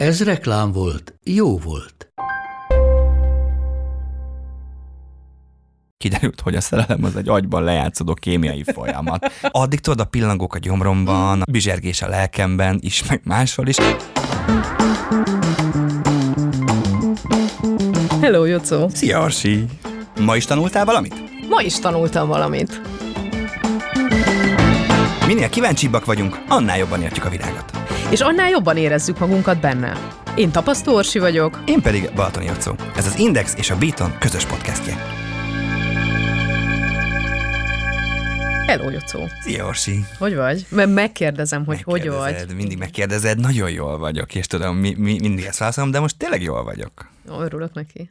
Ez reklám volt, jó volt. kiderült, hogy a szerelem az egy agyban lejátszódó kémiai folyamat. Addig tudod a pillangók a gyomromban, a bizsergés a lelkemben is, meg máshol is. Hello, Jocó! Szia, Arsi! Ma is tanultál valamit? Ma is tanultam valamit. Minél kíváncsibbak vagyunk, annál jobban értjük a világot. És annál jobban érezzük magunkat benne. Én Tapasztó Orsi vagyok. Én pedig Balatoni Jocó. Ez az Index és a Beaton közös podcastje. Hello, Jocó! Szia, Orsi! Hogy vagy? Mert megkérdezem, hogy hogy vagy. Mindig megkérdezed, nagyon jól vagyok, és tudom, mi, mi, mindig ezt válaszolom, de most tényleg jól vagyok. Ó, Örülök neki.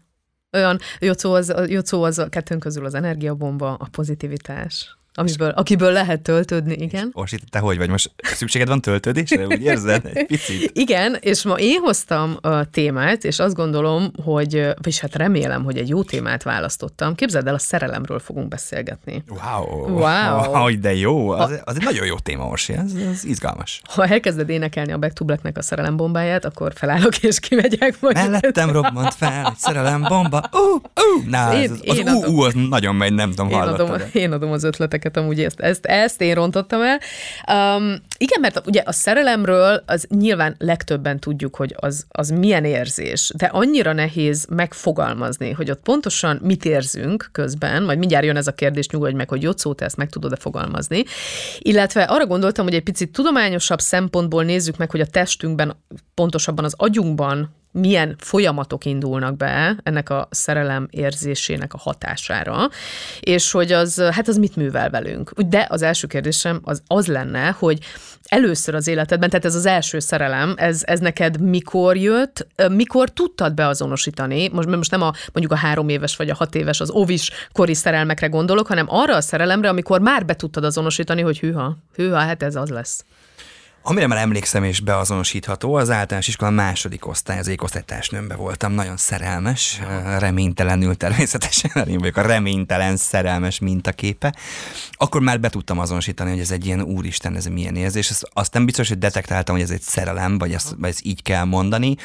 Olyan, Jocó az, Jocó az a kettőnk közül az energiabomba, a pozitivitás, amiből, akiből lehet töltődni, igen. Orsi, te hogy vagy? Most szükséged van töltődésre? Úgy érzed? Egy picit? Igen, és ma én hoztam a témát, és azt gondolom, hogy, vagyis hát remélem, hogy egy jó témát választottam. Képzeld el, a szerelemről fogunk beszélgetni. Wow! Wow. Hogy de jó! Az, az egy nagyon jó téma, Orsi, ez, ez izgalmas. Ha elkezded énekelni a Back to Blacknek a szerelembombáját, akkor felállok és kimegyek. Majd Mellettem robbant fel egy szerelembomba. Ú, ú, na, Én- ez, az én ú, adom. ú, az nagyon megy, nem tudom, Én adom, én adom az ötleteket, amúgy ezt, ezt, ezt én rontottam el. Um, igen, mert ugye a szerelemről az nyilván legtöbben tudjuk, hogy az, az milyen érzés, de annyira nehéz megfogalmazni, hogy ott pontosan mit érzünk közben, majd mindjárt jön ez a kérdés, nyugodj meg, hogy Jocó, te ezt meg tudod-e fogalmazni. Illetve arra gondoltam, hogy egy picit tudományosabb szempontból nézzük meg, hogy a testünkben, pontosabban az agyunkban milyen folyamatok indulnak be ennek a szerelem érzésének a hatására, és hogy az, hát az mit művel velünk. De az első kérdésem az, az lenne, hogy először az életedben, tehát ez az első szerelem, ez, ez neked mikor jött, mikor tudtad beazonosítani, most, most nem a mondjuk a három éves vagy a hat éves, az ovis kori szerelmekre gondolok, hanem arra a szerelemre, amikor már be tudtad azonosítani, hogy hűha, hűha, hát ez az lesz. Amire már emlékszem és beazonosítható, az általános iskola második osztály, az ékosztálytársnőmbe voltam, nagyon szerelmes, reménytelenül természetesen, én vagyok a reménytelen szerelmes mintaképe. Akkor már be tudtam azonosítani, hogy ez egy ilyen úristen, ez milyen érzés. Azt, nem biztos, hogy detektáltam, hogy ez egy szerelem, vagy ezt, vagy ezt így kell mondani.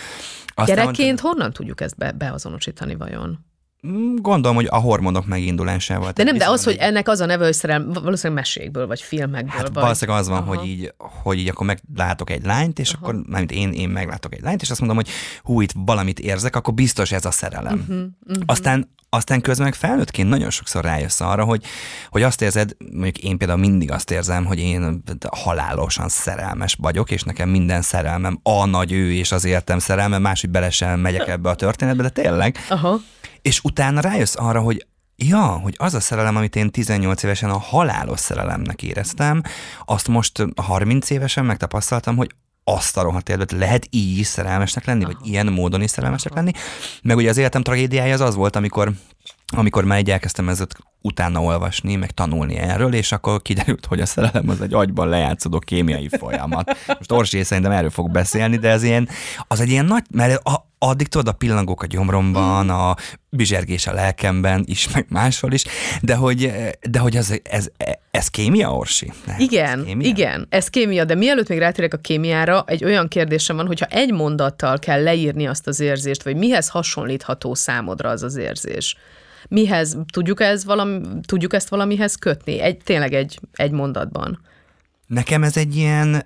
Aztán Gyerekként honnan tudjuk ezt be, beazonosítani vajon? Mm, Gondolom, hogy a hormonok megindulásával. De nem, de az, hogy ennek az a neve, hogy szerelem, valószínűleg mesékből, vagy filmekből. Hát vagy... valószínűleg az van, Aha. hogy így, hogy így akkor meglátok egy lányt, és Aha. akkor, mármint én, én meglátok egy lányt, és azt mondom, hogy hú, itt valamit érzek, akkor biztos ez a szerelem. Uh-huh, uh-huh. Aztán aztán közben meg felnőttként nagyon sokszor rájössz arra, hogy, hogy azt érzed, mondjuk én például mindig azt érzem, hogy én halálosan szerelmes vagyok, és nekem minden szerelmem a nagy ő és az értem szerelme, máshogy bele sem megyek ebbe a történetbe, de tényleg. Aha. És utána rájössz arra, hogy Ja, hogy az a szerelem, amit én 18 évesen a halálos szerelemnek éreztem, azt most 30 évesen megtapasztaltam, hogy azt a rohadt életet lehet így is szerelmesnek lenni, vagy ilyen módon is szerelmesnek lenni. Meg ugye az életem tragédiája az az volt, amikor amikor már így elkezdtem ezzel utána olvasni, meg tanulni erről, és akkor kiderült, hogy a szerelem az egy agyban lejátszódó kémiai folyamat. Most Orsi szerintem erről fog beszélni, de ez ilyen, az egy ilyen nagy, mert a, addig tudod a pillangók a gyomromban, a bizsergés a lelkemben is, meg máshol is, de hogy, de hogy ez, ez, ez kémia, Orsi? Nem, Igen, ez kémia? igen, ez kémia, de mielőtt még rátérek a kémiára, egy olyan kérdésem van, hogyha egy mondattal kell leírni azt az érzést, vagy mihez hasonlítható számodra az az érzés? Mihez, tudjuk, ez valami, tudjuk ezt valamihez kötni? Egy, tényleg egy, egy mondatban. Nekem ez egy ilyen,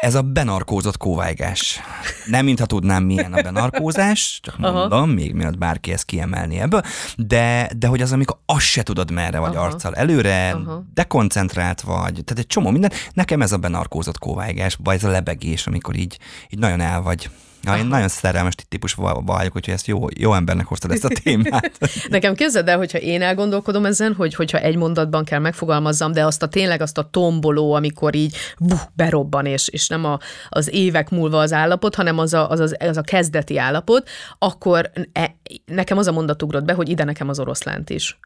ez a benarkózott kóvájgás. Nem mintha tudnám, milyen a benarkózás, csak Aha. mondom, még miatt bárki ezt kiemelni ebből, de, de hogy az, amikor azt se tudod merre vagy Aha. arccal előre, Aha. dekoncentrált vagy, tehát egy csomó minden. Nekem ez a benarkózott kóvájgás, vagy ez a lebegés, amikor így, így nagyon el vagy Ja, én nagyon szerelmes típus vagyok, úgyhogy ezt jó, jó embernek hoztad ezt a témát. Nekem képzeld el, hogyha én elgondolkodom ezen, hogy hogyha egy mondatban kell megfogalmazzam, de azt a tényleg azt a tomboló, amikor így buh, berobban, és, és nem a, az évek múlva az állapot, hanem az a, az, az, az a kezdeti állapot, akkor e, nekem az a mondat ugrott be, hogy ide nekem az oroszlánt is.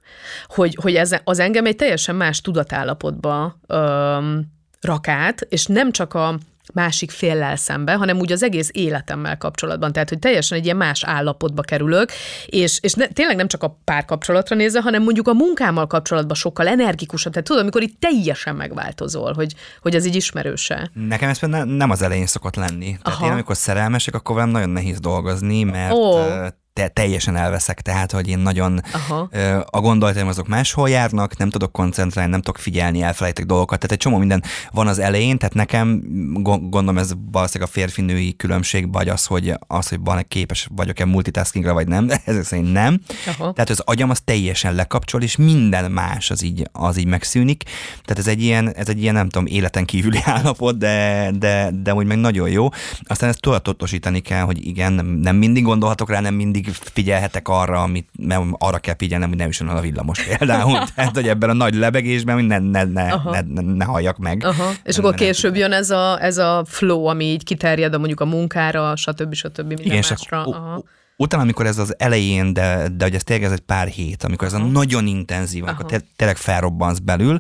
Hogy, hogy ez, az engem egy teljesen más tudatállapotba öm, rakát, és nem csak a másik féllel szembe, hanem úgy az egész életemmel kapcsolatban. Tehát, hogy teljesen egy ilyen más állapotba kerülök, és, és ne, tényleg nem csak a párkapcsolatra nézve, hanem mondjuk a munkámmal kapcsolatban sokkal energikusabb. Tehát tudod, amikor itt teljesen megváltozol, hogy, hogy ez így ismerőse. Nekem ez például nem az elején szokott lenni. Tehát Aha. én amikor szerelmesek, akkor velem nagyon nehéz dolgozni, mert oh te, teljesen elveszek, tehát, hogy én nagyon Aha. a gondolataim azok máshol járnak, nem tudok koncentrálni, nem tudok figyelni, elfelejtek dolgokat, tehát egy csomó minden van az elején, tehát nekem gondolom ez valószínűleg a férfi-női különbség, vagy az, hogy az, hogy van képes vagyok-e multitaskingra, vagy nem, ezek szerint nem. Aha. Tehát az agyam az teljesen lekapcsol, és minden más az így, az így megszűnik. Tehát ez egy ilyen, ez egy ilyen nem tudom, életen kívüli állapot, de, de, de úgy meg nagyon jó. Aztán ezt tudatosítani kell, hogy igen, nem, nem mindig gondolhatok rá, nem mindig mindig figyelhetek arra, amit, mert arra kell figyelnem, hogy ne üssön el a villamos például. Tehát, hogy ebben a nagy lebegésben hogy ne, ne, ne, ne, ne, ne halljak meg. Aha. És akkor később jön ez a, ez a flow, ami így kiterjed a mondjuk a munkára, stb. stb. minden Igen, másra. Aha utána, amikor ez az elején, de, de hogy ez tényleg ez egy pár hét, amikor Aha. ez a nagyon intenzív, amikor te, tényleg felrobbansz belül,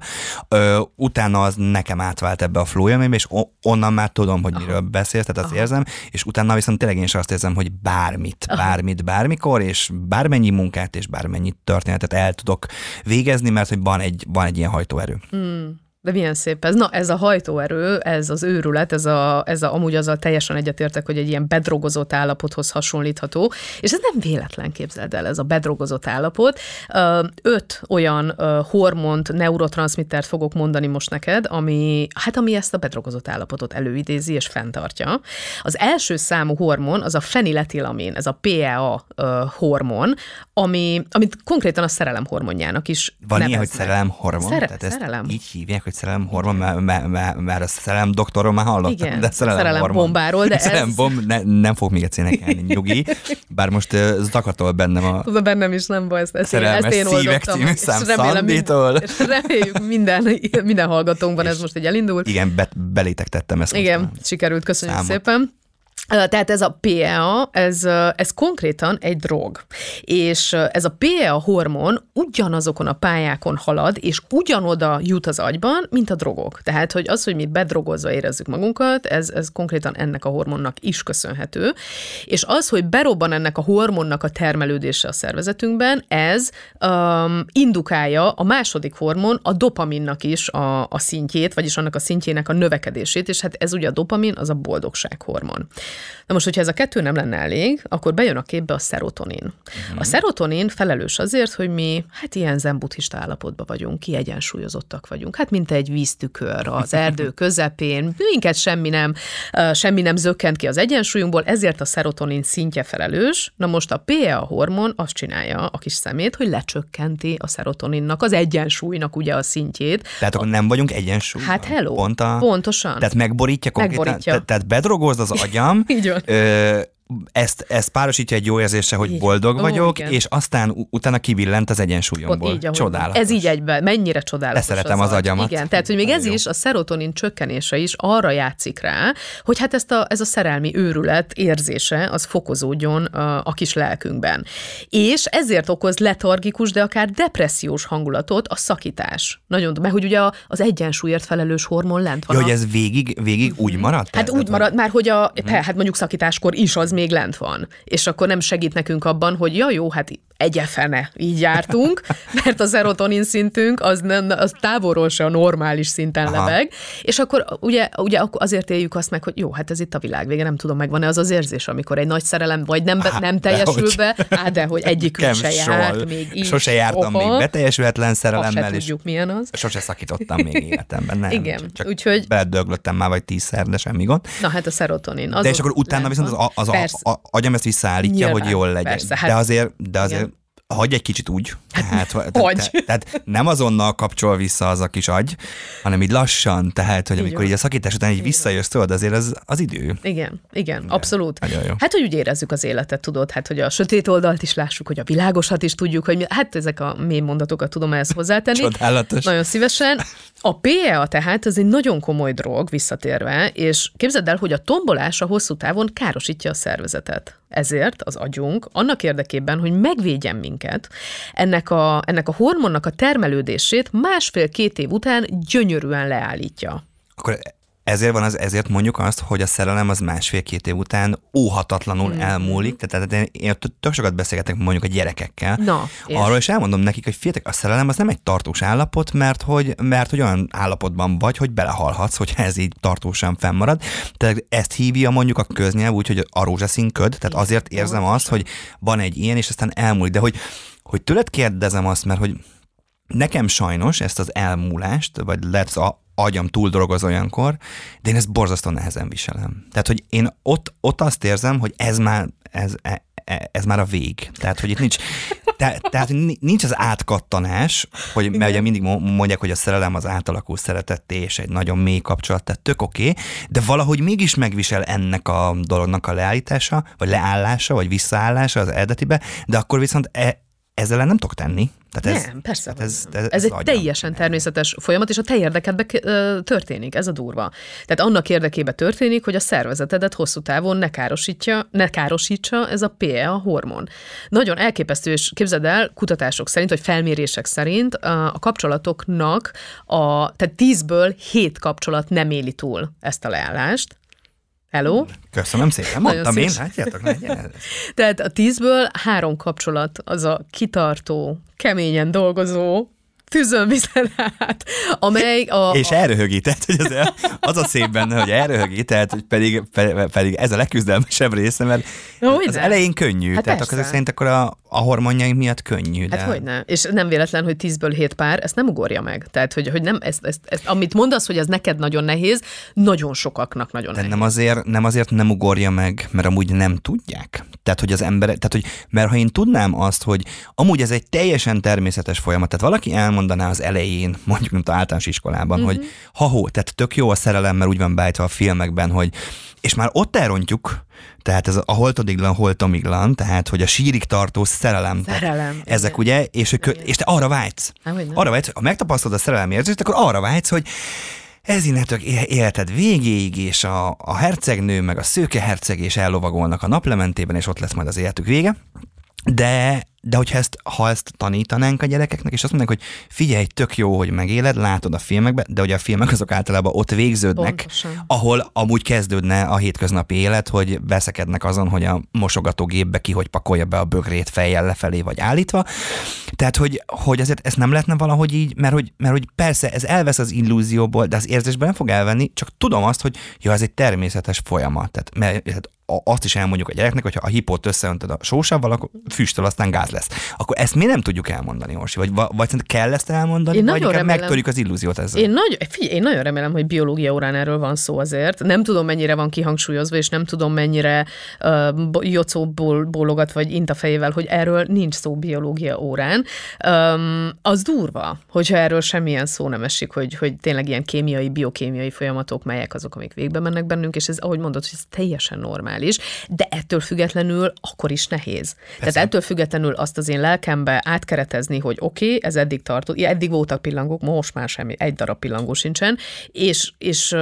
ö, utána az nekem átvált ebbe a flow és onnan már tudom, hogy Aha. miről beszélsz, tehát azt Aha. érzem, és utána viszont tényleg én is azt érzem, hogy bármit, Aha. bármit, bármikor, és bármennyi munkát, és bármennyi történetet el tudok végezni, mert hogy van egy, van egy ilyen hajtóerő. Hmm. De milyen szép ez. Na, ez a hajtóerő, ez az őrület, ez a, ez a amúgy azzal teljesen egyetértek, hogy egy ilyen bedrogozott állapothoz hasonlítható, és ez nem véletlen képzeld el, ez a bedrogozott állapot. Öt olyan hormont, neurotranszmittert fogok mondani most neked, ami, hát ami ezt a bedrogozott állapotot előidézi és fenntartja. Az első számú hormon az a feniletilamin, ez a PEA hormon, ami, amit konkrétan a szerelem hormonjának is Van neveznek. ilyen, hogy szerelem hormon? Szere- Tehát szerelem. így hívják, hogy szerelem hormon, mert, mert, mert, mert a szerelem doktorról már hallottam, Igen, de szerelem, szerelem hormon. bombáról, de szerelem ez... bomb, ne, nem fog még egyszer énekelni, nyugi, bár most uh, zakatol bennem a... Tudom, bennem is nem baj, ezt, ezt, én, ezt én szívek című szám remélem, és reméljük minden, minden hallgatónkban ez most egy elindult. Igen, be, belétek tettem ezt. Igen, sikerült, köszönjük számot. szépen. Tehát ez a PEA, ez, ez konkrétan egy drog. És ez a PEA hormon ugyanazokon a pályákon halad, és ugyanoda jut az agyban, mint a drogok. Tehát, hogy az, hogy mi bedrogozva érezzük magunkat, ez, ez konkrétan ennek a hormonnak is köszönhető. És az, hogy berobban ennek a hormonnak a termelődése a szervezetünkben, ez um, indukálja a második hormon, a dopaminnak is a, a szintjét, vagyis annak a szintjének a növekedését, és hát ez ugye a dopamin, az a boldogság hormon. Na most, hogyha ez a kettő nem lenne elég, akkor bejön a képbe a szerotonin. Uh-huh. A szerotonin felelős azért, hogy mi hát ilyen zen-buddhista állapotban vagyunk, kiegyensúlyozottak vagyunk. Hát mint egy víztükör az erdő közepén, minket semmi nem, semmi nem zökkent ki az egyensúlyunkból, ezért a szerotonin szintje felelős. Na most a PEA hormon azt csinálja a kis szemét, hogy lecsökkenti a szerotoninnak, az egyensúlynak ugye a szintjét. Tehát akkor nem vagyunk egyensúlyban. Hát hello, Pont a... pontosan. Tehát megborítja konkrétan, megborítja. tehát bedrogozd az agyam, Így van. Ö, ezt, ezt párosítja egy jó érzése, hogy így. boldog vagyok, Ó, és aztán utána kibillent az egyensúlyomból. Így, Csodálatos. Ez így egyben, mennyire csodálatos. Leszeretem az, az agyamat. Igen, tehát hogy még ez jó. is, a szerotonin csökkenése is arra játszik rá, hogy hát ezt a, ez a szerelmi őrület érzése, az fokozódjon a, a kis lelkünkben. És ezért okoz letargikus, de akár depressziós hangulatot a szakítás. Nagyon, mert hogy ugye az egyensúlyért felelős hormon lent van. Ja, a... hogy ez végig, végig úgy maradt? Hát úgy marad, már hogy a, hmm. hát mondjuk szakításkor is az még lent van. És akkor nem segít nekünk abban, hogy ja jó, hát egyefene, így jártunk, mert a serotonin szintünk az, nem, az távolról se a normális szinten Aha. lebeg, és akkor ugye, ugye azért éljük azt meg, hogy jó, hát ez itt a világ vége, nem tudom, megvan-e az az érzés, amikor egy nagy szerelem vagy nem, be, nem teljesül be, á, de hogy egyikünk se járt még így. Sose jártam oha, még beteljesülhetlen szerelemmel. Se tudjuk, milyen az. Sose szakítottam még életemben, nem. Igen, csak úgyhogy... Beledöglöttem már vagy tízszer, de semmi gond. Na hát a serotonin. De és akkor utána viszont az, az, az, az agyam ezt visszaállítja, hogy jól legyen. Persze, hát, de azért, de azért hagyj egy kicsit úgy. Tehát, tehát, tehát, tehát nem azonnal kapcsol vissza az a kis agy, hanem így lassan, tehát, hogy amikor így, így a szakítás után így visszajössz, tudod, azért az, az idő. Igen, igen, abszolút. Hát, hogy úgy érezzük az életet, tudod, hát, hogy a sötét oldalt is lássuk, hogy a világosat is tudjuk, hogy mi, hát ezek a mély mondatokat tudom ehhez hozzátenni. Csodálatos. Nagyon szívesen. A PEA tehát ez egy nagyon komoly drog visszatérve, és képzeld el, hogy a tombolás a hosszú távon károsítja a szervezetet. Ezért az agyunk annak érdekében, hogy megvédjen minket, ennek a, ennek a hormonnak a termelődését másfél-két év után gyönyörűen leállítja. Akkor ezért van az, ezért mondjuk azt, hogy a szerelem az másfél-két év után óhatatlanul mm. elmúlik. Tehát, tehát én tök sokat beszélgetek mondjuk a gyerekekkel. Na, arról is elmondom nekik, hogy fiatek, a szerelem az nem egy tartós állapot, mert hogy, mert hogy olyan állapotban vagy, hogy belehalhatsz, hogy ez így tartósan fennmarad. Tehát ezt hívja mondjuk a köznyelv úgy, hogy a rózsaszín köd. Tehát azért érzem azt, hogy van egy ilyen, és aztán elmúlik. De hogy, hogy tőled kérdezem azt, mert hogy Nekem sajnos ezt az elmúlást, vagy lehet az agyam túl dolgoz olyankor, de én ezt borzasztó nehezen viselem. Tehát, hogy én ott, ott azt érzem, hogy ez már, ez, e, e, ez már a vég. Tehát, hogy itt nincs, te, tehát nincs az átkattanás, hogy, mert ugye mindig mondják, hogy a szerelem az átalakul szeretetté, és egy nagyon mély kapcsolat, tehát tök oké, okay, de valahogy mégis megvisel ennek a dolognak a leállítása, vagy leállása, vagy visszaállása az eredetibe, de akkor viszont e, ezzel nem tudok tenni. Tehát ez, nem, persze. Tehát ez, ez, ez, ez egy agyam. teljesen természetes folyamat, és a te érdekedbe történik, ez a durva. Tehát annak érdekében történik, hogy a szervezetedet hosszú távon ne károsítja, ne károsítsa ez a PE, a hormon. Nagyon elképesztő, és képzeld el, kutatások szerint, vagy felmérések szerint a kapcsolatoknak, a, tehát tízből hét kapcsolat nem éli túl ezt a leállást, Hello? Köszönöm szépen, mondtam én, látjátok? Tehát a tízből három kapcsolat az a kitartó, keményen dolgozó, tűzön vizen át, amely a... És elröhögi, tehát hogy az, az a szép benne, hogy elröhögi, tehát hogy pedig, pedig ez a legküzdelmesebb része, mert no, az elején könnyű, hát tehát persze. akkor szerint akkor a, a hormonjaink miatt könnyű. De... Hát hogy ne. És nem véletlen, hogy tízből hét pár, ezt nem ugorja meg. Tehát, hogy, hogy nem, ezt, ezt, ezt, amit mondasz, hogy ez neked nagyon nehéz, nagyon sokaknak nagyon De nehéz. Nem azért, nem azért nem ugorja meg, mert amúgy nem tudják. Tehát, hogy az emberek, tehát, hogy, mert ha én tudnám azt, hogy amúgy ez egy teljesen természetes folyamat, tehát valaki elmondaná az elején, mondjuk mint általános iskolában, mm-hmm. hogy ha-hó, tehát tök jó a szerelem, mert úgy van beállítva a filmekben, hogy és már ott elrontjuk, tehát ez a holtodiglan, holtomiglan, tehát hogy a sírig tartó szerelem. Szerelem. Ezek igen. ugye, és, hogy, és te arra vágysz. Há, arra vágysz, ha megtapasztalod a szerelem érzést, akkor arra vágysz, hogy ez innentől életed végéig, és a, a hercegnő, meg a szőke herceg és ellovagolnak a naplementében, és ott lesz majd az életük vége. De de hogyha ezt, ha ezt tanítanánk a gyerekeknek, és azt mondják, hogy figyelj, tök jó, hogy megéled, látod a filmekbe, de ugye a filmek azok általában ott végződnek, Pontosan. ahol amúgy kezdődne a hétköznapi élet, hogy veszekednek azon, hogy a mosogatógépbe ki, hogy pakolja be a bögrét fejjel lefelé vagy állítva. Tehát, hogy, hogy azért ezt nem lehetne valahogy így, mert hogy, mert hogy persze ez elvesz az illúzióból, de az érzésben nem fog elvenni, csak tudom azt, hogy jó, ez egy természetes folyamat. Tehát, mert azt is elmondjuk a gyereknek, hogy ha a hipót összeöntöd a sósával, akkor füstöl, aztán gáz lesz. Akkor ezt mi nem tudjuk elmondani, Orsi? Vagy, vagy kell ezt elmondani, én vagy remélem, megtörjük az illúziót ezzel? Én, nagy, figyelj, én nagyon remélem, hogy biológia órán erről van szó azért. Nem tudom, mennyire van kihangsúlyozva, és nem tudom, mennyire uh, jocó bólogat, vagy int a fejével, hogy erről nincs szó biológia órán. Um, az durva, hogyha erről semmilyen szó nem esik, hogy, hogy tényleg ilyen kémiai, biokémiai folyamatok, melyek azok, amik végbe mennek bennünk, és ez, ahogy mondod, hogy ez teljesen normális, de ettől függetlenül akkor is nehéz. Persze. Tehát ettől függetlenül azt az én lelkembe átkeretezni, hogy oké, okay, ez eddig tartott, eddig voltak pillangók, most már semmi, egy darab pillangó sincsen, és, és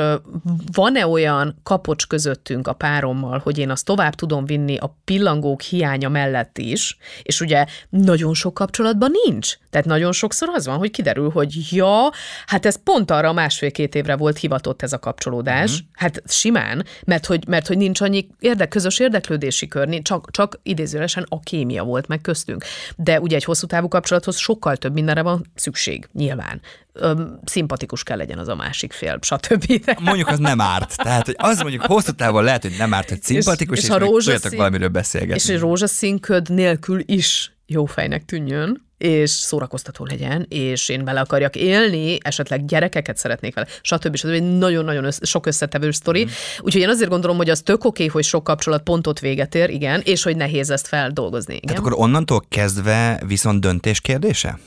van-e olyan kapocs közöttünk a párommal, hogy én azt tovább tudom vinni a pillangók hiánya mellett is, és ugye nagyon sok kapcsolatban nincs. Tehát nagyon sokszor az van, hogy kiderül, hogy ja, hát ez pont arra másfél-két évre volt hivatott ez a kapcsolódás. Mm-hmm. Hát simán, mert hogy, mert hogy nincs annyi érdek, közös érdeklődési kör, csak, csak idézőlesen a kémia volt meg köztünk. De ugye egy hosszú távú kapcsolathoz sokkal több mindenre van szükség, nyilván. Öm, szimpatikus kell legyen az a másik fél, stb. Mondjuk az nem árt. Tehát, hogy az mondjuk hosszú távon lehet, hogy nem árt, hogy szimpatikus, és, és, és ha rózsaszín, valamiről beszélgetni. És egy rózsaszínköd nélkül is jó fejnek tűnjön, és szórakoztató legyen, és én vele akarjak élni, esetleg gyerekeket szeretnék vele, stb. stb. Egy nagyon-nagyon össze, sok összetevő sztori. Mm. Úgyhogy én azért gondolom, hogy az tök oké, hogy sok kapcsolat pontot véget ér, igen, és hogy nehéz ezt feldolgozni. Igen? Tehát akkor onnantól kezdve viszont döntés kérdése?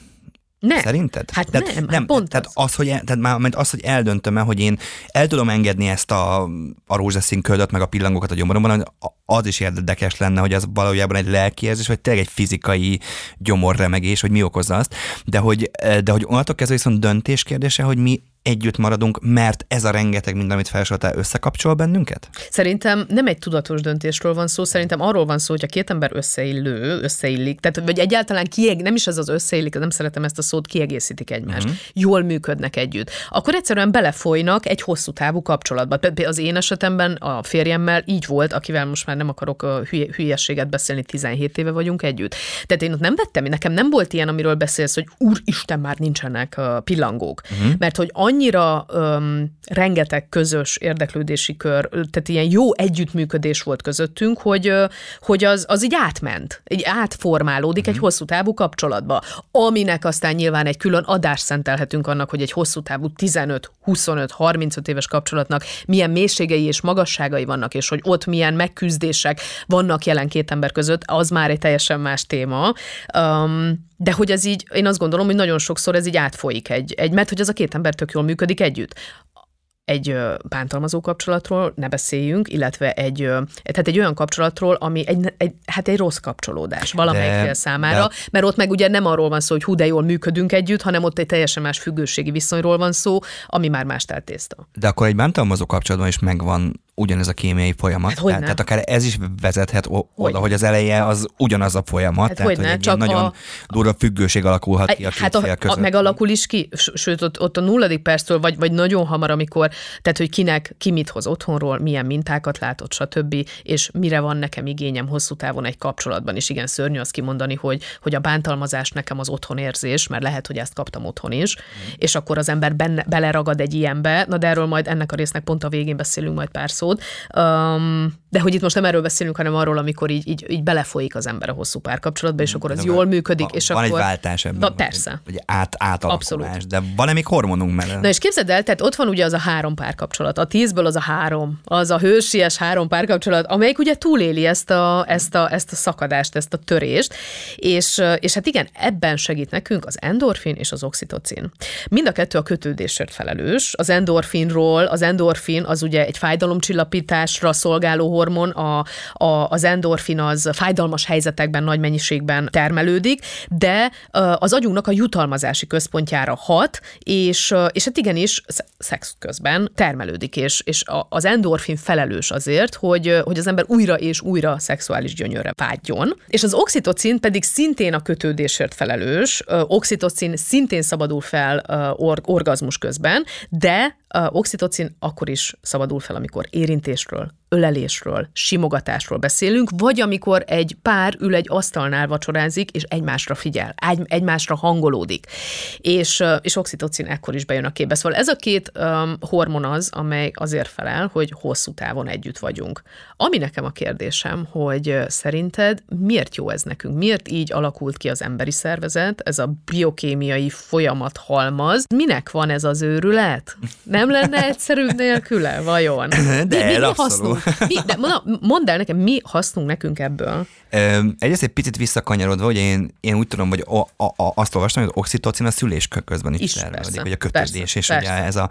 Nem. Szerinted? Hát tehát, nem, nem hát pont tehát az. az hogy, el, tehát már, az, hogy eldöntöm el, hogy én el tudom engedni ezt a, a rózsaszín köldöt, meg a pillangókat a gyomoromban, az is érdekes lenne, hogy az valójában egy lelkiérzés, vagy tényleg egy fizikai gyomorremegés, hogy mi okozza azt, de hogy, de hogy onnantól kezdve viszont döntés kérdése, hogy mi együtt maradunk, mert ez a rengeteg minden, amit felsoroltál, összekapcsol bennünket? Szerintem nem egy tudatos döntésről van szó, szerintem arról van szó, hogy a két ember összeillő, összeillik, tehát vagy egyáltalán kieg, nem is ez az összeillik, nem szeretem ezt a szót, kiegészítik egymást, uh-huh. jól működnek együtt. Akkor egyszerűen belefolynak egy hosszú távú kapcsolatba. Az én esetemben a férjemmel így volt, akivel most már nem akarok hülye, hülyességet beszélni, 17 éve vagyunk együtt. Tehát én ott nem vettem, nekem nem volt ilyen, amiről beszélsz, hogy úristen, már nincsenek pillangók. Uh-huh. Mert hogy annyi annyira öm, rengeteg közös érdeklődési kör, tehát ilyen jó együttműködés volt közöttünk, hogy, hogy az, az így átment, így átformálódik mm-hmm. egy mhm. hosszú távú kapcsolatba, aminek aztán nyilván egy külön adást szentelhetünk annak, hogy egy hosszú távú 15, 25, 35 éves kapcsolatnak milyen mélységei és magasságai vannak, és hogy ott milyen megküzdések vannak jelen két ember között, az már egy teljesen más téma. Um, de hogy ez így, én azt gondolom, hogy nagyon sokszor ez így átfolyik egy, egy mert hogy az a két ember tök jól működik együtt egy bántalmazó kapcsolatról ne beszéljünk, illetve egy, tehát egy olyan kapcsolatról, ami egy, egy, hát egy rossz kapcsolódás valamelyik fél számára, de... mert ott meg ugye nem arról van szó, hogy hú, de jól működünk együtt, hanem ott egy teljesen más függőségi viszonyról van szó, ami már más teltészta. De akkor egy bántalmazó kapcsolatban is megvan ugyanez a kémiai folyamat. Hát, tehát, tehát akár ez is vezethet oda, hogy, hogy az eleje az ugyanaz a folyamat, hát, tehát hogy egy csak nagyon a... durva függőség alakulhat ki a két hát fél között. A, megalakul is ki, sőt ott, ott a nulladik perctől, vagy, vagy nagyon hamar, amikor, tehát hogy kinek, ki mit hoz otthonról, milyen mintákat látott, stb., és mire van nekem igényem hosszú távon egy kapcsolatban, és igen, szörnyű azt kimondani, hogy, hogy a bántalmazás nekem az otthonérzés, mert lehet, hogy ezt kaptam otthon is, mm. és akkor az ember benne, beleragad egy ilyenbe, na de erről majd ennek a résznek pont a végén beszélünk majd pár szót, Um, de hogy itt most nem erről beszélünk, hanem arról, amikor így, így, így belefolyik az ember a hosszú párkapcsolatba, és akkor az de jól működik, van, és van akkor... Van egy váltás ebben. Na, persze. Vagy át, átalakulás, Abszolút. de van-e még hormonunk mellett? Na és képzeld el, tehát ott van ugye az a három párkapcsolat, a tízből az a három, az a hősies három párkapcsolat, amelyik ugye túléli ezt a, ezt a, ezt a szakadást, ezt a törést, és, és hát igen, ebben segít nekünk az endorfin és az oxitocin. Mind a kettő a kötődésért felelős. Az endorfinról, az endorfin az ugye egy fájdalomcsillapításra szolgáló hormon, a, a, az endorfin az fájdalmas helyzetekben nagy mennyiségben termelődik, de az agyunknak a jutalmazási központjára hat, és, és hát igenis szex közben termelődik, és, és az endorfin felelős azért, hogy, hogy az ember újra és újra szexuális gyönyörre vágyjon, és az oxitocin pedig szintén a kötődésért felelős, oxitocin szintén szabadul fel orgazmus közben, de oxitocin akkor is szabadul fel, amikor érintésről, ölelésről, simogatásról beszélünk, vagy amikor egy pár ül egy asztalnál vacsorázik, és egymásra figyel, egy, egymásra hangolódik. És, és oxitocin ekkor is bejön a képbe. Szóval ez a két um, hormon az, amely azért felel, hogy hosszú távon együtt vagyunk. Ami nekem a kérdésem, hogy szerinted miért jó ez nekünk? Miért így alakult ki az emberi szervezet, ez a biokémiai folyamat halmaz? Minek van ez az őrület? Nem lenne egyszerűbb nélküle, vajon? De, mi, mi, mi hasznunk? Mi, de mondd el nekem, mi hasznunk nekünk ebből? Egyrészt egy picit visszakanyarodva, hogy én, én úgy tudom, hogy a, a, a, azt olvastam, hogy az oxitocin a szülés közben is, is termelődik, vagy a kötődés, persze, és persze. ugye ez a,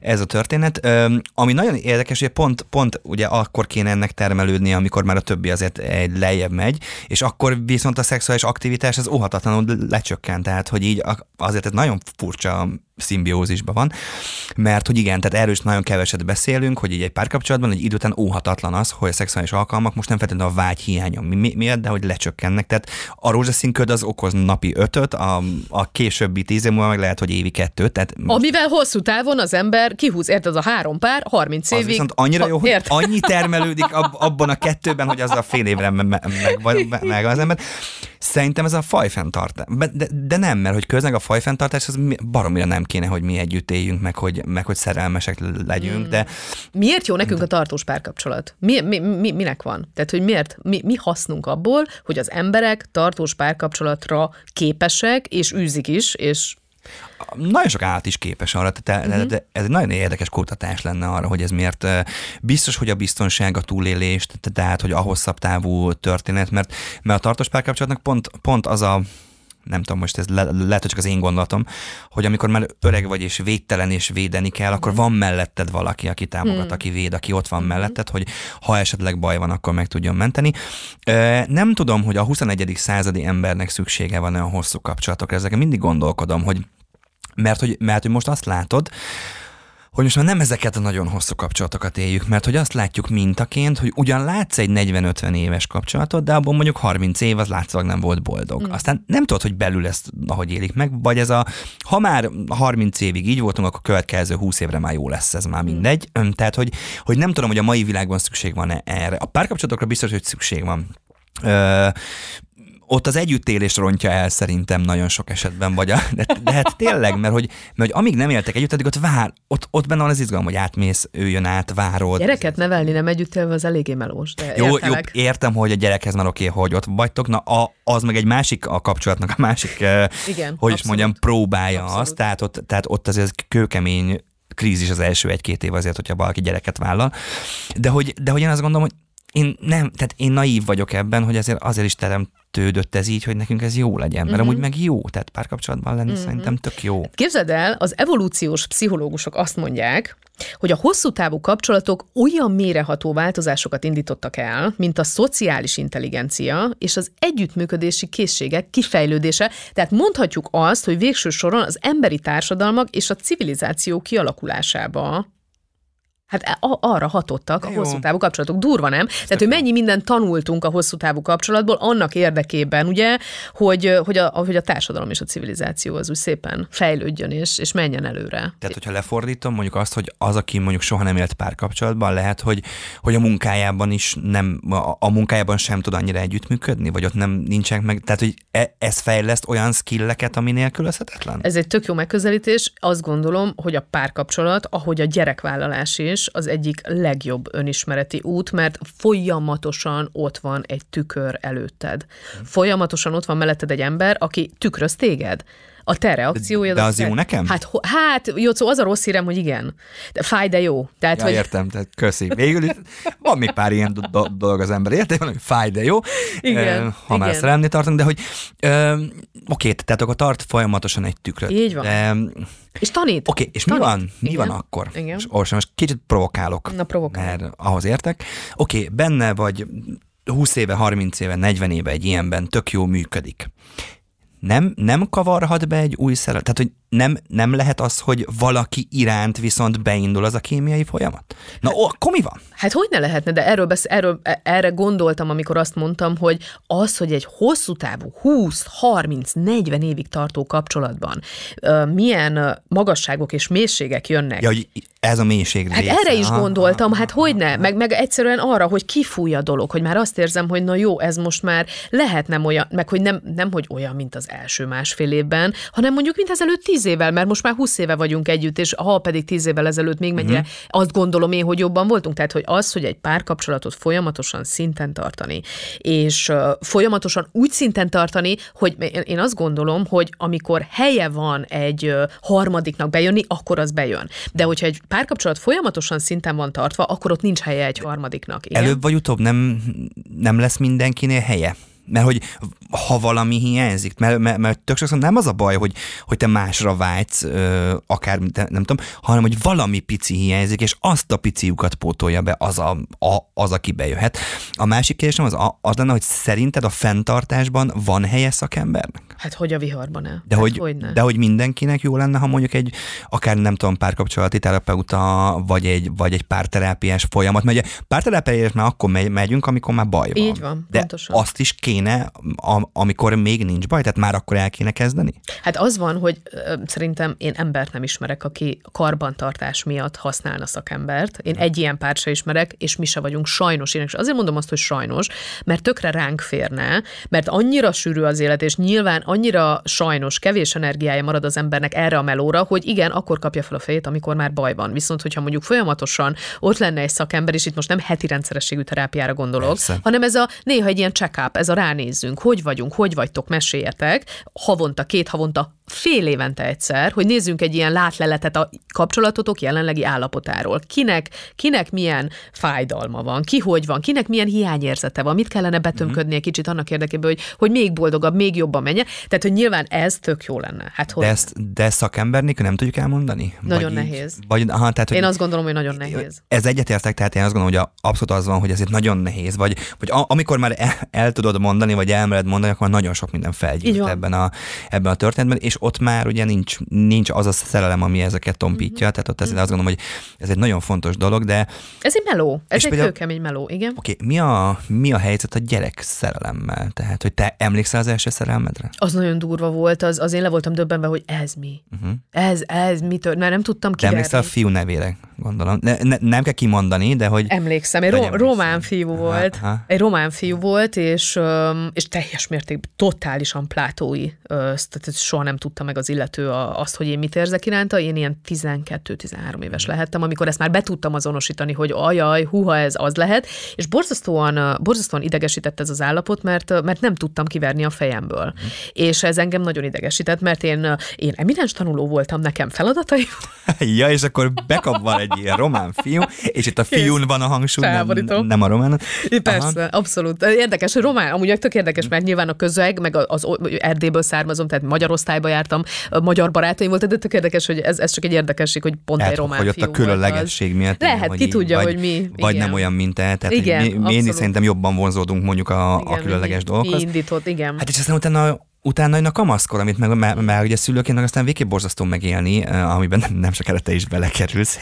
ez a történet. Ami nagyon érdekes, hogy pont, pont ugye akkor kéne ennek termelődni, amikor már a többi azért egy lejjebb megy, és akkor viszont a szexuális aktivitás az óhatatlanul lecsökkent, tehát hogy így azért ez nagyon furcsa szimbiózisban van, mert hogy igen, tehát erről is nagyon keveset beszélünk, hogy így egy párkapcsolatban egy idő után óhatatlan az, hogy a szexuális alkalmak most nem feltétlenül a vágy hiánya mi, miatt, de hogy lecsökkennek. Tehát a rózsaszínköd az okoz napi ötöt, a, a későbbi tíz év múlva meg lehet, hogy évi kettőt. Tehát most... Amivel hosszú távon az ember kihúz, érted, az a három pár, 30 évig. Az viszont annyira jó, hogy annyi termelődik ab, abban a kettőben, hogy az a fél évre meg, meg, meg, meg az ember. Szerintem ez a fajfenntartás. De, de nem, mert hogy közleg a fajfenntartás az baromira nem kéne, hogy mi együtt éljünk, meg hogy, meg hogy szerelmesek legyünk, mm. de... Miért jó nekünk a tartós párkapcsolat? Mi, mi, mi, minek van? Tehát, hogy miért, mi, mi hasznunk abból, hogy az emberek tartós párkapcsolatra képesek, és űzik is, és nagyon sok állat is képes arra, tehát uh-huh. de ez egy nagyon érdekes kutatás lenne arra, hogy ez miért biztos, hogy a biztonság, a túlélés, tehát hogy a hosszabb távú történet, mert, mert a tartós párkapcsolatnak pont, pont az a nem tudom, most ez le, lehet, hogy csak az én gondolatom, hogy amikor már öreg vagy és védtelen és védeni kell, akkor van melletted valaki, aki támogat, hmm. aki véd, aki ott van melletted, hogy ha esetleg baj van, akkor meg tudjon menteni. Nem tudom, hogy a 21. századi embernek szüksége van olyan hosszú kapcsolatokra, ezeken mindig gondolkodom, hogy mert hogy, mert hogy most azt látod, hogy most már nem ezeket a nagyon hosszú kapcsolatokat éljük, mert hogy azt látjuk mintaként, hogy ugyan látsz egy 40-50 éves kapcsolatot, de abban mondjuk 30 év az látszólag nem volt boldog. Mm. Aztán nem tudod, hogy belül ezt ahogy élik meg, vagy ez a, ha már 30 évig így voltunk, akkor következő 20 évre már jó lesz, ez már mm. mindegy. Mm. Tehát, hogy, hogy nem tudom, hogy a mai világban szükség van-e erre. A párkapcsolatokra biztos, hogy szükség van. Ö, ott az együttélés rontja el szerintem nagyon sok esetben, vagy a, de, de hát tényleg, mert hogy, mert hogy amíg nem éltek együtt, addig ott vár, ott, ott benne van az izgalom, hogy átmész, ő jön át, várod. Gyereket nevelni nem együtt élve az eléggé melós, de jó, jó, értem, hogy a gyerekhez már oké, hogy ott vagytok, na a, az meg egy másik a kapcsolatnak, a másik, Igen, hogy abszolút. is mondjam, próbálja abszolút. azt, tehát ott, tehát ott azért kőkemény krízis az első egy-két év azért, hogyha valaki gyereket vállal. De hogy, de hogy én azt gondolom, hogy én nem, tehát én naív vagyok ebben, hogy azért, azért is teremtődött ez így, hogy nekünk ez jó legyen, mert uh-huh. amúgy meg jó, tehát párkapcsolatban lenni uh-huh. szerintem tök jó. Képzeld el, az evolúciós pszichológusok azt mondják, hogy a hosszú távú kapcsolatok olyan méreható változásokat indítottak el, mint a szociális intelligencia és az együttműködési készségek kifejlődése. Tehát mondhatjuk azt, hogy végső soron az emberi társadalmak és a civilizáció kialakulásába Hát e, arra hatottak a hosszú távú kapcsolatok. Durva, nem? Tehát, hogy mennyi mindent tanultunk a hosszú távú kapcsolatból annak érdekében, ugye, hogy, hogy, a, hogy a társadalom és a civilizáció az úgy szépen fejlődjön és, és menjen előre. Tehát, hogyha lefordítom mondjuk azt, hogy az, aki mondjuk soha nem élt párkapcsolatban, lehet, hogy, hogy a munkájában is nem, a, a munkájában sem tud annyira együttműködni, vagy ott nem nincsenek meg, tehát, hogy e, ez fejleszt olyan skilleket, ami nélkülözhetetlen? Ez egy tök jó megközelítés. Azt gondolom, hogy a párkapcsolat, ahogy a gyerekvállalás is, is az egyik legjobb önismereti út, mert folyamatosan ott van egy tükör előtted. Folyamatosan ott van melletted egy ember, aki tükröz téged a te reakciója. De az jó nekem? Hát, hát szóval az a rossz hírem, hogy igen. De fáj, de jó. Tehát, ja, hogy... értem, tehát köszi. Végül is van még pár ilyen do- dolog az ember érte, hogy fáj, de jó. Igen. Uh, ha már szerelmnél tartunk, de hogy uh, oké, tehát akkor tart folyamatosan egy tükröt. Így van. De, és tanít. Oké, okay, és tanít. mi van? Mi Igen. van akkor? Igen. És most, most kicsit provokálok. Na, provokálok. Mert ahhoz értek. Oké, okay, benne vagy 20 éve, 30 éve, 40 éve egy ilyenben tök jó működik nem, nem kavarhat be egy új szerelem? Tehát, hogy nem, nem lehet az, hogy valaki iránt viszont beindul az a kémiai folyamat? Na, ó, akkor mi van? Hát hogy ne lehetne, de erről, besz, erről e, erre gondoltam, amikor azt mondtam, hogy az, hogy egy hosszú távú, 20, 30, 40 évig tartó kapcsolatban milyen magasságok és mélységek jönnek. Ja, hogy ez a mélység Hát erre is gondoltam, hát hogy ne, meg, meg egyszerűen arra, hogy kifúj a dolog, hogy már azt érzem, hogy na jó, ez most már lehet nem olyan, meg hogy nem, nem hogy olyan, mint az első másfél évben, hanem mondjuk, mint ezelőtt tíz évvel, mert most már húsz éve vagyunk együtt, és ha pedig tíz évvel ezelőtt még mennyire, uh-huh. azt gondolom én, hogy jobban voltunk. Tehát, hogy az, hogy egy párkapcsolatot folyamatosan szinten tartani, és uh, folyamatosan úgy szinten tartani, hogy én azt gondolom, hogy amikor helye van egy uh, harmadiknak bejönni, akkor az bejön. De hogyha egy párkapcsolat folyamatosan szinten van tartva, akkor ott nincs helye egy harmadiknak. Igen? Előbb vagy utóbb nem, nem lesz mindenkinél helye? Mert hogy ha valami hiányzik, mert, mert, mert tök sokszor nem az a baj, hogy, hogy te másra vágysz, ö, akár nem tudom, hanem hogy valami pici hiányzik, és azt a pici lyukat pótolja be az, a, a, az aki bejöhet. A másik kérdésem az, az lenne, hogy szerinted a fenntartásban van helye szakembernek? Hát hogy a viharban -e? De, hát hogy, hogy de hogy mindenkinek jó lenne, ha mondjuk egy, akár nem tudom, párkapcsolati terapeuta, vagy egy, vagy egy párterápiás folyamat, mert ugye párterápiás már akkor megy, megyünk, amikor már baj van. Így van, de pontosan. azt is kéne kéne, am- amikor még nincs baj? Tehát már akkor el kéne kezdeni? Hát az van, hogy ö, szerintem én embert nem ismerek, aki karbantartás miatt használna szakembert. Én egy ilyen párt se ismerek, és mi se vagyunk sajnos. Én is azért mondom azt, hogy sajnos, mert tökre ránk férne, mert annyira sűrű az élet, és nyilván annyira sajnos kevés energiája marad az embernek erre a melóra, hogy igen, akkor kapja fel a fejét, amikor már baj van. Viszont, hogyha mondjuk folyamatosan ott lenne egy szakember, és itt most nem heti rendszerességű terápiára gondolok, Persze. hanem ez a néha egy ilyen check-up, ez a ránézzünk, hogy vagyunk, hogy vagytok, meséljetek, havonta, két havonta, fél évente egyszer, hogy nézzünk egy ilyen látleletet a kapcsolatotok jelenlegi állapotáról. Kinek, kinek milyen fájdalma van, ki hogy van, kinek milyen hiányérzete van, mit kellene betömködni egy kicsit annak érdekében, hogy, hogy még boldogabb, még jobban menjen. Tehát, hogy nyilván ez tök jó lenne. Hát, hogy De ezt de szakember nélkül nem tudjuk elmondani? Nagyon Vagy így- nehéz. Vagy, aha, tehát, hogy én azt gondolom, hogy nagyon nehéz. Ez egyetértek, tehát én azt gondolom, hogy abszolút az van, hogy ez itt nagyon nehéz, vagy, vagy a, amikor már el, el tudod mondani, vagy elmered mondani, akkor nagyon sok minden felgyűlt ebben a, ebben a történetben, és ott már ugye nincs, nincs az a szerelem, ami ezeket tompítja, Mhm. tehát ott ezért azt gondolom, hogy ez egy nagyon fontos dolog, de Ez egy meló, ez egy például- kőkemény meló, igen. oké, okay, mi, a, mi a helyzet a gyerek szerelemmel? Tehát, hogy te emlékszel az első szerelmedre? Az nagyon durva volt, az, az én le voltam döbbenve, hogy ez mi? Uh-huh. Ez, ez mi tört? Mert nem tudtam kiverni. emlékszel a fiú nevére, gondolom. Ne, ne, nem kell kimondani, de hogy... Emlékszem, egy ro- román fiú Aha, volt. aha. Egy román fiú volt, és, és teljes mértékben totálisan plátói. Tehát soha nem tudta meg az illető a- azt, hogy én mit érzek iránta. Én ilyen 12-13 éves lehettem, amikor ezt már be tudtam azonosítani, hogy ajaj, huha, ez az lehet. És borzasztóan, borzasztóan idegesített ez az állapot, mert, mert nem tudtam kiverni a fejemből. És ez engem nagyon idegesített, mert én, én eminens tanuló voltam, nekem feladatai Ja, és akkor bekap van egy ilyen román fiú, és itt a fiún van a hangsúly, nem, nem a román. Persze, Aha. abszolút. Érdekes, hogy román, amúgy tök érdekes, mert nyilván a közeg, meg az Erdélyből származom, tehát magyar osztályba jártam, magyar barátaim voltak, de tök érdekes, hogy ez, ez csak egy érdekesség, hogy pont Lehet, egy román hogy ott a különlegesség miatt. Lehet, ki így tudja, vagy, hogy mi. Vagy igen. nem olyan, mint te. Tehát Igen, mi, mi, én szerintem jobban vonzódunk mondjuk a, a Igen, különleges mi- dolgokhoz. Indított, igen. Hát és aztán utána utána jön a kamaszkor, amit meg, mert, mert ugye szülőként meg aztán végképp borzasztó megélni, amiben nem, nem sokára te is belekerülsz,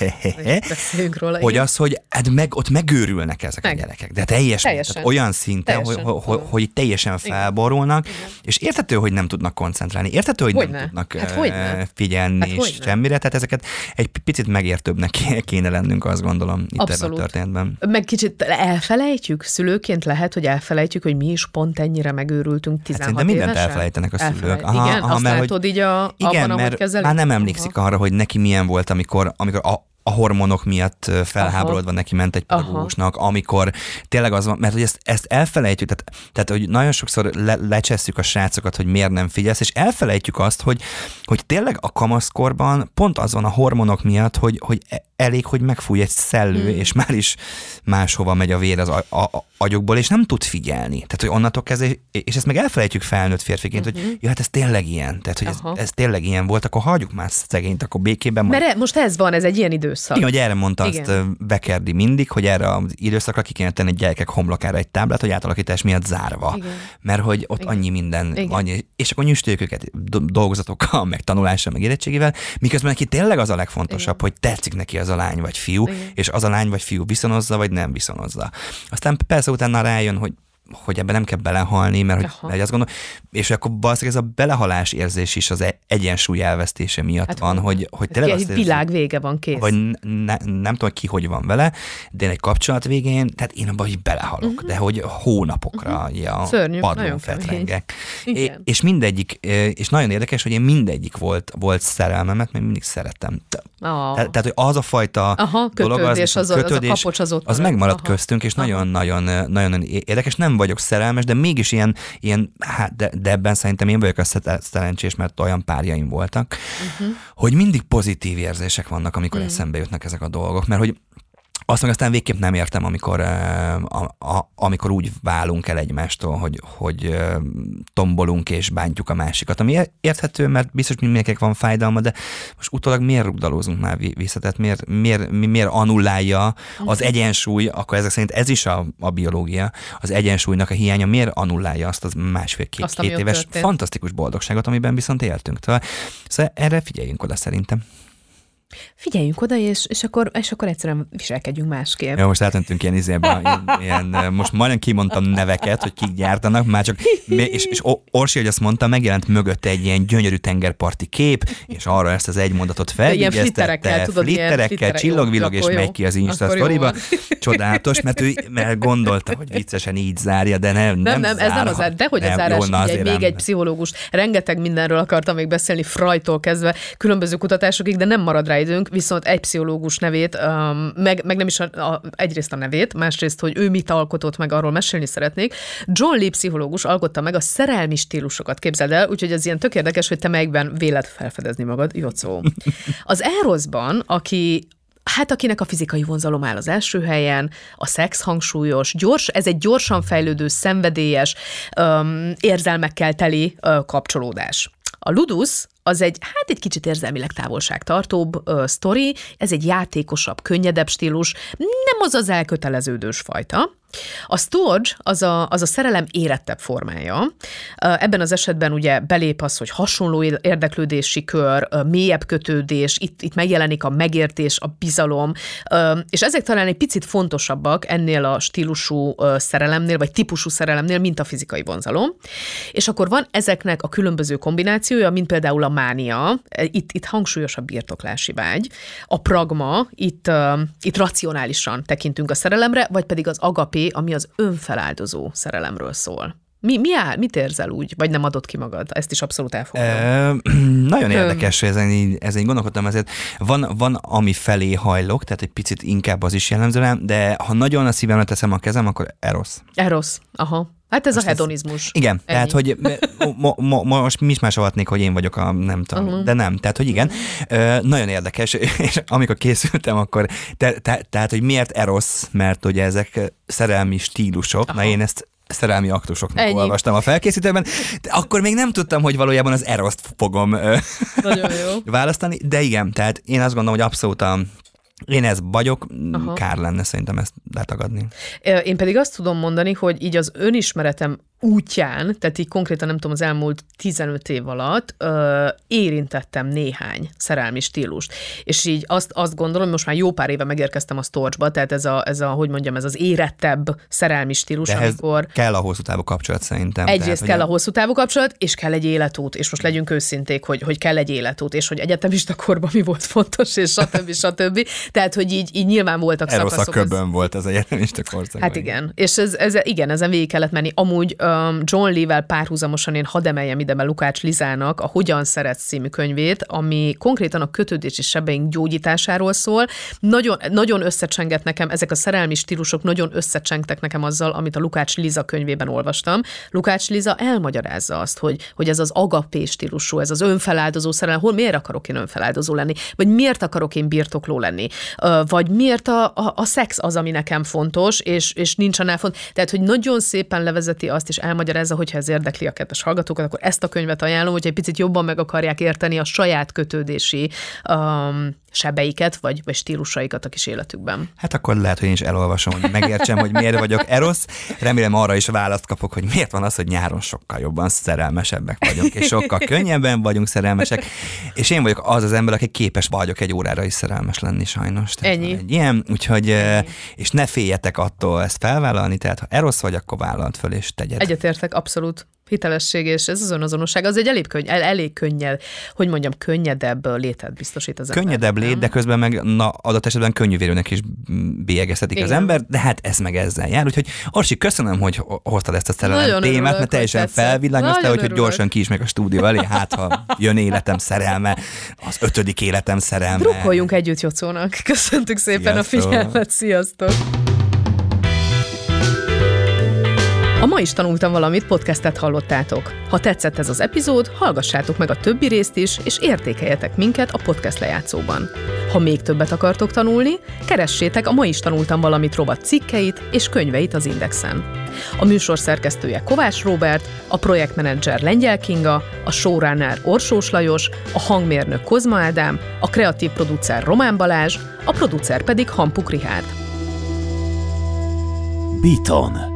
róla. hogy igen. az, hogy hát meg, ott megőrülnek ezek Meg. a gyerekek, de teljes, Teljesen. Tehát olyan szinten, Teljesen, hogy, hogy, hogy teljesen felborulnak, és értető, hogy nem tudnak koncentrálni, értető, hogy Hogyne. nem tudnak Hát figyelni Hát és hogyne. semmire, tehát ezeket egy picit megértőbbnek ké- kéne lennünk, azt gondolom, itt ebben a történetben. Meg kicsit elfelejtjük, szülőként lehet, hogy elfelejtjük, hogy mi is pont ennyire megőrültünk 16 Hát évesen. Elfelejtenek a szülők. Elfelejt. Aha, Igen, aha, azt mert hogy- látod így a, Igen, abban, mert kezelik? már nem emlékszik Aha. arra, hogy neki milyen volt, amikor, amikor a, a hormonok miatt felháborodva neki ment egy Aha. pedagógusnak, amikor tényleg az van, mert hogy ezt, ezt elfelejtjük, tehát, tehát hogy nagyon sokszor le, lecsesszük a srácokat, hogy miért nem figyelsz, és elfelejtjük azt, hogy, hogy tényleg a kamaszkorban pont az van a hormonok miatt, hogy, hogy e- elég, hogy megfúj egy szellő, mm. és már is máshova megy a vér az a, a, a agyokból, és nem tud figyelni. Tehát, hogy onnantól kezdve, és ezt meg elfelejtjük felnőtt férfiként, uh-huh. hogy ja, hát ez tényleg ilyen. Tehát, hogy ez, Mhm. Aha. ez tényleg ilyen volt, akkor hagyjuk már szegényt, akkor békében majd Mert most ez van, ez egy ilyen időszak. igen, hogy erre mondta Igen. azt Bekerdi mindig, hogy erre az időszakra ki kéne tenni egy gyerekek homlokára egy táblát, hogy átalakítás miatt zárva. Igen. Mert hogy ott Igen. annyi minden, Igen. annyi, és akkor nyüstöljük őket do- dolgozatokkal, meg tanulással, meg érettségével, miközben neki tényleg az a legfontosabb, hogy tetszik neki az a lány vagy fiú, Igen. és az a lány vagy fiú viszonozza, vagy nem viszonozza. Aztán persze utána rájön, hogy hogy ebben nem kell belehalni, mert hogy, mert azt gondolom, és akkor valószínűleg ez a belehalás érzés is az e- egyensúly elvesztése miatt hát van, hogy, hogy tényleg azt érzi- világ vége van, kész. vagy ne, nem tudom, ki hogy van vele, de én egy kapcsolat végén, tehát én abban hogy belehalok, uh-huh. de hogy hónapokra uh-huh. ja, Mhm. Szörnyű, padlón fetrengek. É- És mindegyik, és nagyon érdekes, hogy én mindegyik volt, volt szerelmemet, mert mindig szerettem. Te- Ah. te- Tehát, hogy az a fajta Aha, dolog, kötődés, az- az a kötődés, kapocs az ott az marad. megmaradt Aha. köztünk, és nagyon-nagyon nagyon érdekes. Nem vagyok szerelmes, de mégis ilyen, ilyen hát de, de ebben szerintem én vagyok a szerencsés, mert olyan párjaim voltak, uh-huh. hogy mindig pozitív érzések vannak, amikor uh-huh. eszembe jutnak ezek a dolgok, mert hogy azt meg aztán végképp nem értem, amikor, a, a, amikor úgy válunk el egymástól, hogy, hogy tombolunk és bántjuk a másikat. Ami érthető, mert biztos mindenkinek van fájdalma, de most utólag miért rugdalózunk már vi- vissza? Tehát miért, miért, mi- miért annullálja az egyensúly, akkor ezek szerint ez is a, a biológia, az egyensúlynak a hiánya, miért annullálja azt az másfél-két Azt, két éves történt. fantasztikus boldogságot, amiben viszont éltünk. Szóval, szóval erre figyeljünk oda szerintem. Figyeljünk oda, és, és, akkor, és akkor egyszerűen viselkedjünk másképp. Ja, most átmentünk ilyen izébe, ilyen, ilyen, most majdnem kimondtam neveket, hogy kik gyártanak, már csak, és, és Orsi, hogy azt mondta, megjelent mögötte egy ilyen gyönyörű tengerparti kép, és arra ezt az egy mondatot felvigeztette, flitterekkel, tudod, flitterekkel csillog-villog, és megy ki az Insta sztoriba. Csodálatos, mert ő mert gondolta, hogy viccesen így zárja, de nem, nem, nem, nem ez nem az zár, de hogy a zárás, jó, ugye, még egy pszichológus, rengeteg mindenről akartam még beszélni, Frajtól kezdve, különböző kutatásokig, de nem marad rá időnk, viszont egy pszichológus nevét, um, meg, meg nem is a, a, egyrészt a nevét, másrészt, hogy ő mit alkotott meg, arról mesélni szeretnék. John Lee pszichológus alkotta meg a szerelmi stílusokat, képzeld el, úgyhogy ez ilyen tök érdekes, hogy te melyikben véled felfedezni magad, szó. Az Erosban, aki Hát akinek a fizikai vonzalom áll az első helyen, a szex hangsúlyos, gyors, ez egy gyorsan fejlődő, szenvedélyes, um, érzelmekkel teli uh, kapcsolódás. A ludus az egy, hát egy kicsit érzelmileg távolságtartóbb uh, sztori, ez egy játékosabb, könnyedebb stílus, nem az az elköteleződős fajta. A storage az a, az a szerelem érettebb formája. Ebben az esetben ugye belép az, hogy hasonló érdeklődési kör, mélyebb kötődés, itt, itt megjelenik a megértés, a bizalom, és ezek talán egy picit fontosabbak ennél a stílusú szerelemnél, vagy típusú szerelemnél, mint a fizikai vonzalom. És akkor van ezeknek a különböző kombinációja, mint például a mánia, itt, itt hangsúlyos a birtoklási vágy, a pragma, itt, itt racionálisan tekintünk a szerelemre, vagy pedig az agapé, ami az önfeláldozó szerelemről szól. Mi, mi áll, mit érzel úgy, vagy nem adott ki magad? Ezt is abszolút elfogadom. E, nagyon érdekes, ezen így, ezen így gondolkodtam, ezért van, van, ami felé hajlok, tehát egy picit inkább az is jellemző rám, de ha nagyon a szívemre teszem a kezem, akkor erosz. Erosz, aha. Hát ez Most a hedonizmus. Ez, igen, Ennyi. tehát hogy mo, mo, mo, most mi is másolhatnék, hogy én vagyok a nem tudom, uh-huh. de nem, tehát hogy igen. Uh, nagyon érdekes, és amikor készültem, akkor, te, te, tehát hogy miért erosz, mert ugye ezek szerelmi stílusok, Aha. na én ezt szerelmi aktusoknak Ennyi. olvastam a felkészítőben, de akkor még nem tudtam, hogy valójában az eroszt fogom Nagyon jó. választani, de igen, tehát én azt gondolom, hogy abszolút a én ez vagyok, Aha. kár lenne szerintem ezt letagadni. Én pedig azt tudom mondani, hogy így az önismeretem útján, tehát így konkrétan nem tudom, az elmúlt 15 év alatt ö, érintettem néhány szerelmi stílust. És így azt, azt gondolom, most már jó pár éve megérkeztem a storchba, tehát ez a, ez a, hogy mondjam, ez az érettebb szerelmi stílus, De amikor... kell a hosszú távú kapcsolat szerintem. Egyrészt tehát, kell a... a hosszú távú kapcsolat, és kell egy életút, és most legyünk őszinték, hogy, hogy kell egy életút, és hogy egyetemista korban mi volt fontos, és stb. stb. Tehát, hogy így, így nyilván voltak Erosz szakaszok. a köbön ez... volt az egyetemista korszak. Hát igen, és ez, ez, igen, ezen végig kellett menni. Amúgy um, John Lee-vel párhuzamosan én hadd emeljem ide be Lukács Lizának a Hogyan szeretsz című könyvét, ami konkrétan a kötődési sebeink gyógyításáról szól. Nagyon, nagyon összecsengett nekem, ezek a szerelmi stílusok nagyon összecsengtek nekem azzal, amit a Lukács Liza könyvében olvastam. Lukács Liza elmagyarázza azt, hogy, hogy ez az agapé stílusú, ez az önfeláldozó szerelem, hol miért akarok én önfeláldozó lenni, vagy miért akarok én birtokló lenni, vagy miért a, a, a szex az, ami nekem fontos, és, és nincs annál. Tehát, hogy nagyon szépen levezeti azt, és elmagyarázza, hogyha ez érdekli a kedves hallgatókat, akkor ezt a könyvet ajánlom, hogy egy picit jobban meg akarják érteni a saját kötődési um, sebeiket, vagy, vagy stílusaikat a kis életükben. Hát akkor lehet, hogy én is elolvasom, hogy megértsem, hogy miért vagyok erosz. Remélem arra is választ kapok, hogy miért van az, hogy nyáron sokkal jobban szerelmesebbek vagyunk, és sokkal könnyebben vagyunk szerelmesek. És én vagyok az az ember, aki képes vagyok egy órára is szerelmes lenni sajnos. Tehát Ennyi. Egy ilyen, úgyhogy, Ennyi. és ne féljetek attól ezt felvállalni, tehát ha erosz vagy, akkor vállalt föl és tegyed. Egyetértek, abszolút hitelesség, és ez az önazonosság, az egy elég, könny, el, elég könnyed, hogy mondjam, könnyedebb létet biztosít az ember. Könnyedebb lét, de közben meg na, adott esetben könnyűvérőnek is bélyegeztetik az ember, de hát ez meg ezzel jár. Úgyhogy Orsi, köszönöm, hogy hoztad ezt a szerelem témát, örülök, mert teljesen felvillanyoztál, hogy, hogy gyorsan ki is meg a stúdió elé, hát ha jön életem szerelme, az ötödik életem szerelme. Drukkoljunk együtt Jocónak. Köszöntük szépen Sziasztok. a figyelmet, sziasztok! A ma is tanultam valamit, podcastet hallottátok. Ha tetszett ez az epizód, hallgassátok meg a többi részt is, és értékeljetek minket a podcast lejátszóban. Ha még többet akartok tanulni, keressétek a Ma is tanultam valamit rovat cikkeit és könyveit az Indexen. A műsor szerkesztője Kovács Robert, a projektmenedzser Lengyel Kinga, a showrunner Orsós Lajos, a hangmérnök Kozma Ádám, a kreatív producer Román Balázs, a producer pedig Hampuk Rihárd. Beaton